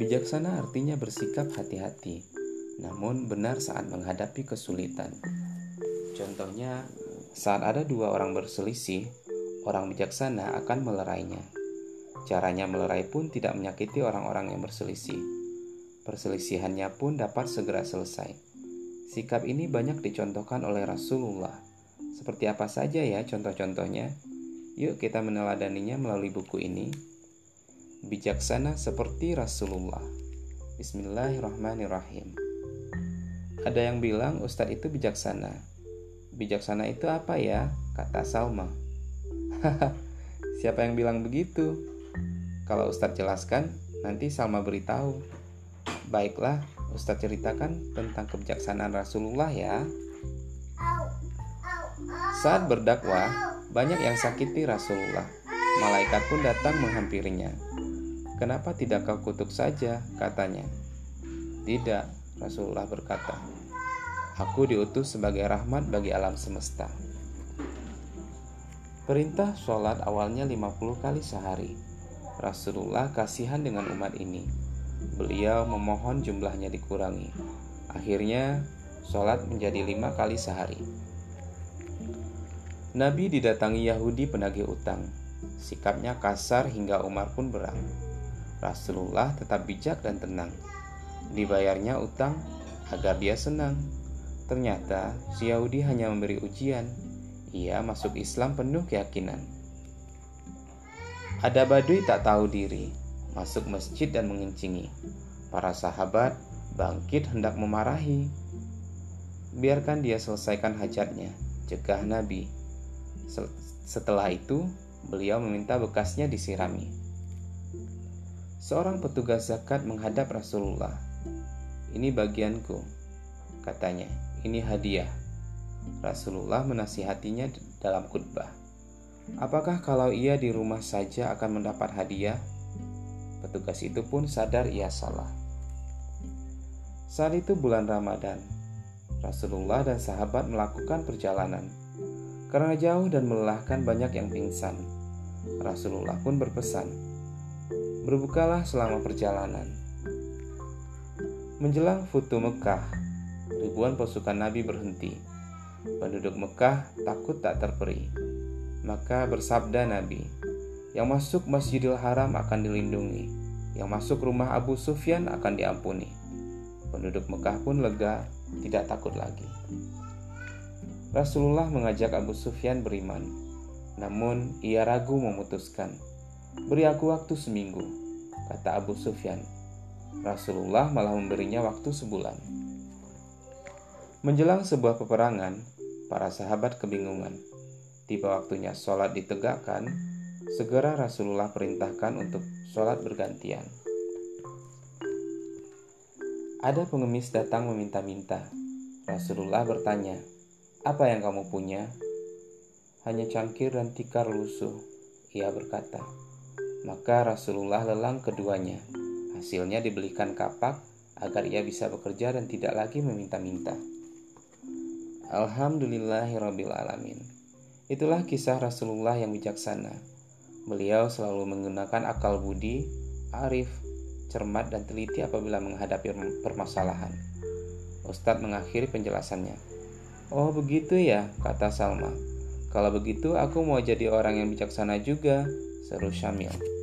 Bijaksana artinya bersikap hati-hati, namun benar saat menghadapi kesulitan. Contohnya, saat ada dua orang berselisih, orang bijaksana akan melerainya. Caranya melerai pun tidak menyakiti orang-orang yang berselisih. Perselisihannya pun dapat segera selesai. Sikap ini banyak dicontohkan oleh Rasulullah. Seperti apa saja ya contoh-contohnya? Yuk kita meneladaninya melalui buku ini bijaksana seperti Rasulullah. Bismillahirrahmanirrahim. Ada yang bilang Ustadz itu bijaksana. Bijaksana itu apa ya? Kata Salma. Siapa yang bilang begitu? Kalau Ustadz jelaskan, nanti Salma beritahu. Baiklah, Ustadz ceritakan tentang kebijaksanaan Rasulullah ya. Saat berdakwah, banyak yang sakiti Rasulullah. Malaikat pun datang menghampirinya. Kenapa tidak kau kutuk saja? katanya. Tidak, Rasulullah berkata. Aku diutus sebagai rahmat bagi alam semesta. Perintah sholat awalnya 50 kali sehari. Rasulullah kasihan dengan umat ini. Beliau memohon jumlahnya dikurangi. Akhirnya, sholat menjadi lima kali sehari. Nabi didatangi Yahudi penagih utang. Sikapnya kasar hingga Umar pun berang. Rasulullah tetap bijak dan tenang. Dibayarnya utang agar dia senang. Ternyata si Yahudi hanya memberi ujian. Ia masuk Islam penuh keyakinan. Ada badui tak tahu diri, masuk masjid dan mengencingi. Para sahabat bangkit hendak memarahi. Biarkan dia selesaikan hajatnya, cegah Nabi. Setelah itu, beliau meminta bekasnya disirami. Seorang petugas zakat menghadap Rasulullah. Ini bagianku, katanya. Ini hadiah. Rasulullah menasihatinya dalam khutbah. Apakah kalau ia di rumah saja akan mendapat hadiah? Petugas itu pun sadar ia salah. Saat itu bulan Ramadan. Rasulullah dan sahabat melakukan perjalanan. Karena jauh dan melelahkan banyak yang pingsan. Rasulullah pun berpesan, Berbukalah selama perjalanan. Menjelang Futu Mekah, ribuan pasukan Nabi berhenti. Penduduk Mekah takut tak terperi. Maka bersabda Nabi, yang masuk Masjidil Haram akan dilindungi, yang masuk rumah Abu Sufyan akan diampuni. Penduduk Mekah pun lega, tidak takut lagi. Rasulullah mengajak Abu Sufyan beriman, namun ia ragu memutuskan Beri aku waktu seminggu, kata Abu Sufyan. Rasulullah malah memberinya waktu sebulan. Menjelang sebuah peperangan, para sahabat kebingungan. Tiba waktunya sholat ditegakkan, segera Rasulullah perintahkan untuk sholat bergantian. Ada pengemis datang meminta-minta. Rasulullah bertanya, "Apa yang kamu punya?" Hanya cangkir dan tikar lusuh, ia berkata. Maka Rasulullah lelang keduanya. Hasilnya dibelikan kapak agar ia bisa bekerja dan tidak lagi meminta-minta. Alamin. Itulah kisah Rasulullah yang bijaksana. Beliau selalu menggunakan akal budi, arif, cermat dan teliti apabila menghadapi permasalahan. Ustadz mengakhiri penjelasannya. Oh begitu ya, kata Salma. Kalau begitu aku mau jadi orang yang bijaksana juga, seru Syamil.